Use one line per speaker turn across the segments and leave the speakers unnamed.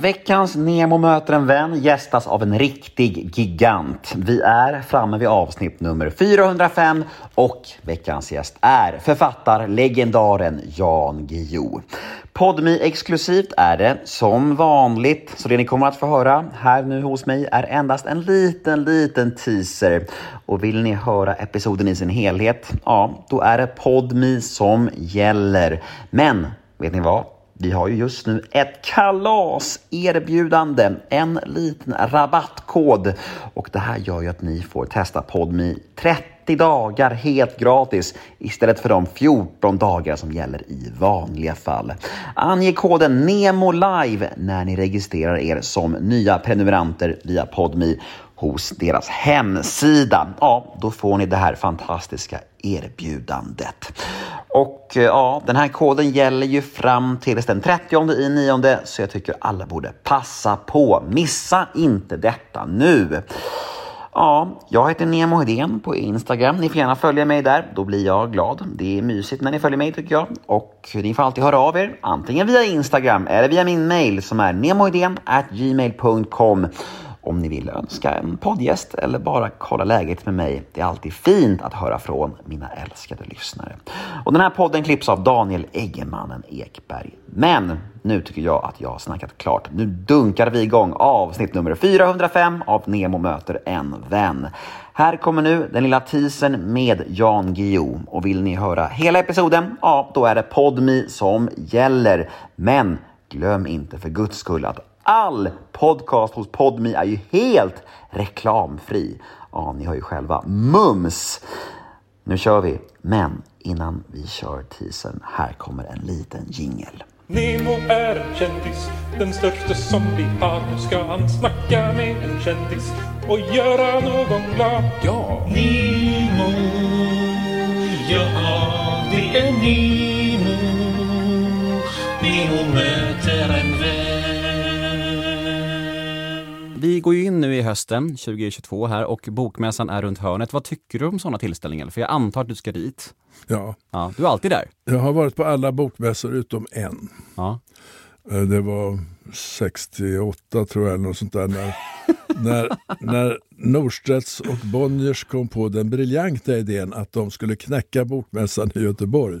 Veckans Nemo möter en vän gästas av en riktig gigant. Vi är framme vid avsnitt nummer 405 och veckans gäst är författarlegendaren Jan Guillou. Podmi exklusivt är det som vanligt, så det ni kommer att få höra här nu hos mig är endast en liten, liten teaser. Och vill ni höra episoden i sin helhet, ja, då är det Podmi som gäller. Men vet ni vad? Vi har ju just nu ett kalaserbjudande, en liten rabattkod. Och det här gör ju att ni får testa PodMe30 dagar helt gratis istället för de 14 dagar som gäller i vanliga fall. Ange koden NEMOLIVE när ni registrerar er som nya prenumeranter via Podmi hos deras hemsida. Ja, då får ni det här fantastiska erbjudandet. Och eh, ja, den här koden gäller ju fram till den 30 i nionde så jag tycker alla borde passa på. Missa inte detta nu. Ja, jag heter Nemo Hedén på Instagram. Ni får gärna följa mig där. Då blir jag glad. Det är mysigt när ni följer mig tycker jag. Och ni får alltid höra av er, antingen via Instagram eller via min mail som är gmail.com om ni vill önska en poddgäst eller bara kolla läget med mig. Det är alltid fint att höra från mina älskade lyssnare. Och den här podden klipps av Daniel Eggemannen Ekberg. Men nu tycker jag att jag har snackat klart. Nu dunkar vi igång avsnitt nummer 405 av Nemo möter en vän. Här kommer nu den lilla teasern med Jan Guillou. Och vill ni höra hela episoden, ja då är det Podmi som gäller. Men glöm inte för guds skull att all podcast hos Podmi är ju helt reklamfri. Ja, ni hör ju själva. Mums! Nu kör vi. Men innan vi kör teasern, här kommer en liten jingel.
Nemo är en kändis, den största som vi har. Nu ska han snacka med en kändis och göra någon glad. Ja!
Nemo, ja det är Nemo.
Vi går ju in nu i hösten 2022 här och bokmässan är runt hörnet. Vad tycker du om sådana tillställningar? För jag antar att du ska dit.
Ja,
Ja, du är alltid där.
jag har varit på alla bokmässor utom en.
Ja.
Eh, Det var 68 tror jag, eller något sånt där. När, när, när Norstedts och Bonniers kom på den briljanta idén att de skulle knäcka bokmässan i Göteborg.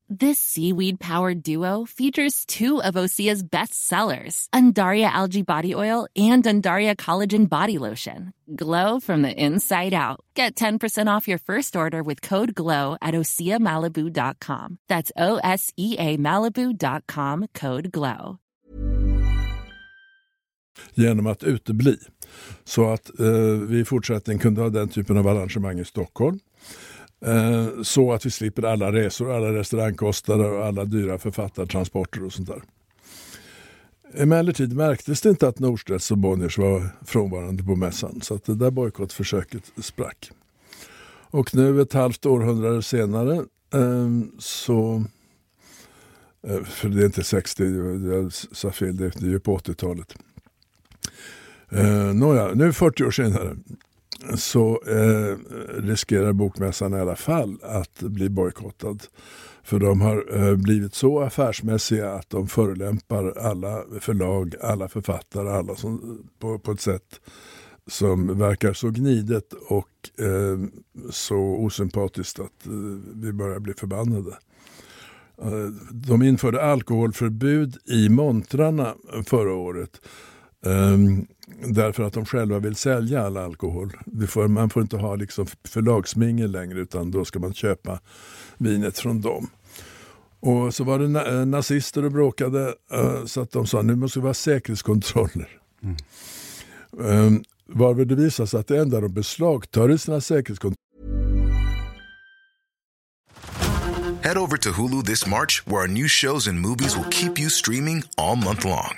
This seaweed powered duo features two of Osea's best sellers, Undaria Algae Body Oil and Undaria Collagen Body Lotion. Glow from the inside out. Get 10% off your first order with code GLOW at OseaMalibu.com. That's O S E A Malibu.com code GLOW.
genom att utebli. Så att eh, vi i fortsättningen kunde ha den typen av arrangemang i Stockholm. Eh, så att vi slipper alla resor, alla restaurangkostnader och alla dyra författartransporter och sånt där. Emellertid märktes det inte att Norstedts och Bonniers var frånvarande på mässan så att det där bojkottförsöket sprack. Och nu ett halvt århundrade senare ehm, så eh, för det är inte 60, jag sa fel, det är ju på 80-talet. Eh, nåja, nu 40 år senare så eh, riskerar bokmässan i alla fall att bli bojkottad. För de har eh, blivit så affärsmässiga att de förolämpar alla förlag, alla författare, alla som, på, på ett sätt som verkar så gnidet och eh, så osympatiskt att eh, vi börjar bli förbannade. Eh, De införde alkoholförbud i montrarna förra året. Um, därför att de själva vill sälja all alkohol. Får, man får inte ha liksom förlagsmingel längre utan då ska man köpa vinet från dem. Och så var det na- eh, nazister och bråkade eh, så att de sa nu måste vi ha säkerhetskontroller. Um, varvid det visar sig att det enda de beslagtar i sina säkerhetskontroller
Head over to Hulu this March, where our new shows and movies will keep you streaming all month long.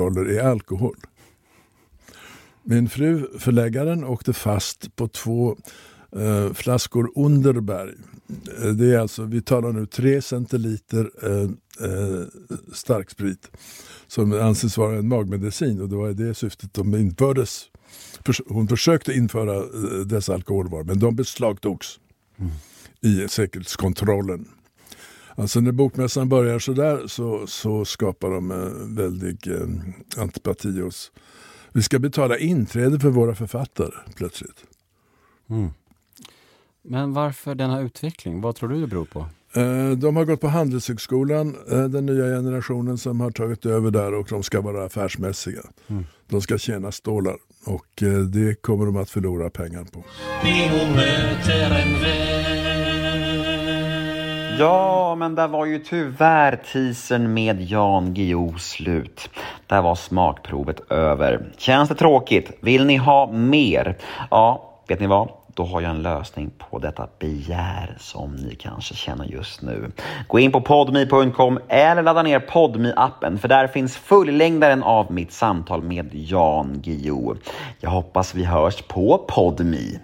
är alkohol. Min fru, förläggaren, åkte fast på två eh, flaskor Underberg. Eh, Det är alltså, vi talar nu 3 centiliter eh, eh, starksprit som anses vara en magmedicin och det var i det syftet de infördes. Hon försökte införa eh, dessa alkoholvaror men de beslagtogs i säkerhetskontrollen. Alltså när bokmässan börjar sådär så, så skapar de en väldig eh, antipati hos. Vi ska betala inträde för våra författare plötsligt.
Men varför denna utveckling? Vad tror du det beror på?
Eh, De har gått på Handelshögskolan, eh, den nya generationen som har tagit över där och de ska vara affärsmässiga. De ska tjäna stålar och eh, det kommer de att förlora pengar på.
Ja, men där var ju tyvärr teasern med Jan Guillou slut. Där var smakprovet över. Känns det tråkigt? Vill ni ha mer? Ja, vet ni vad? Då har jag en lösning på detta begär som ni kanske känner just nu. Gå in på podmi.com eller ladda ner podmi appen för där finns fullängdaren av mitt samtal med Jan Guillou. Jag hoppas vi hörs på podmi.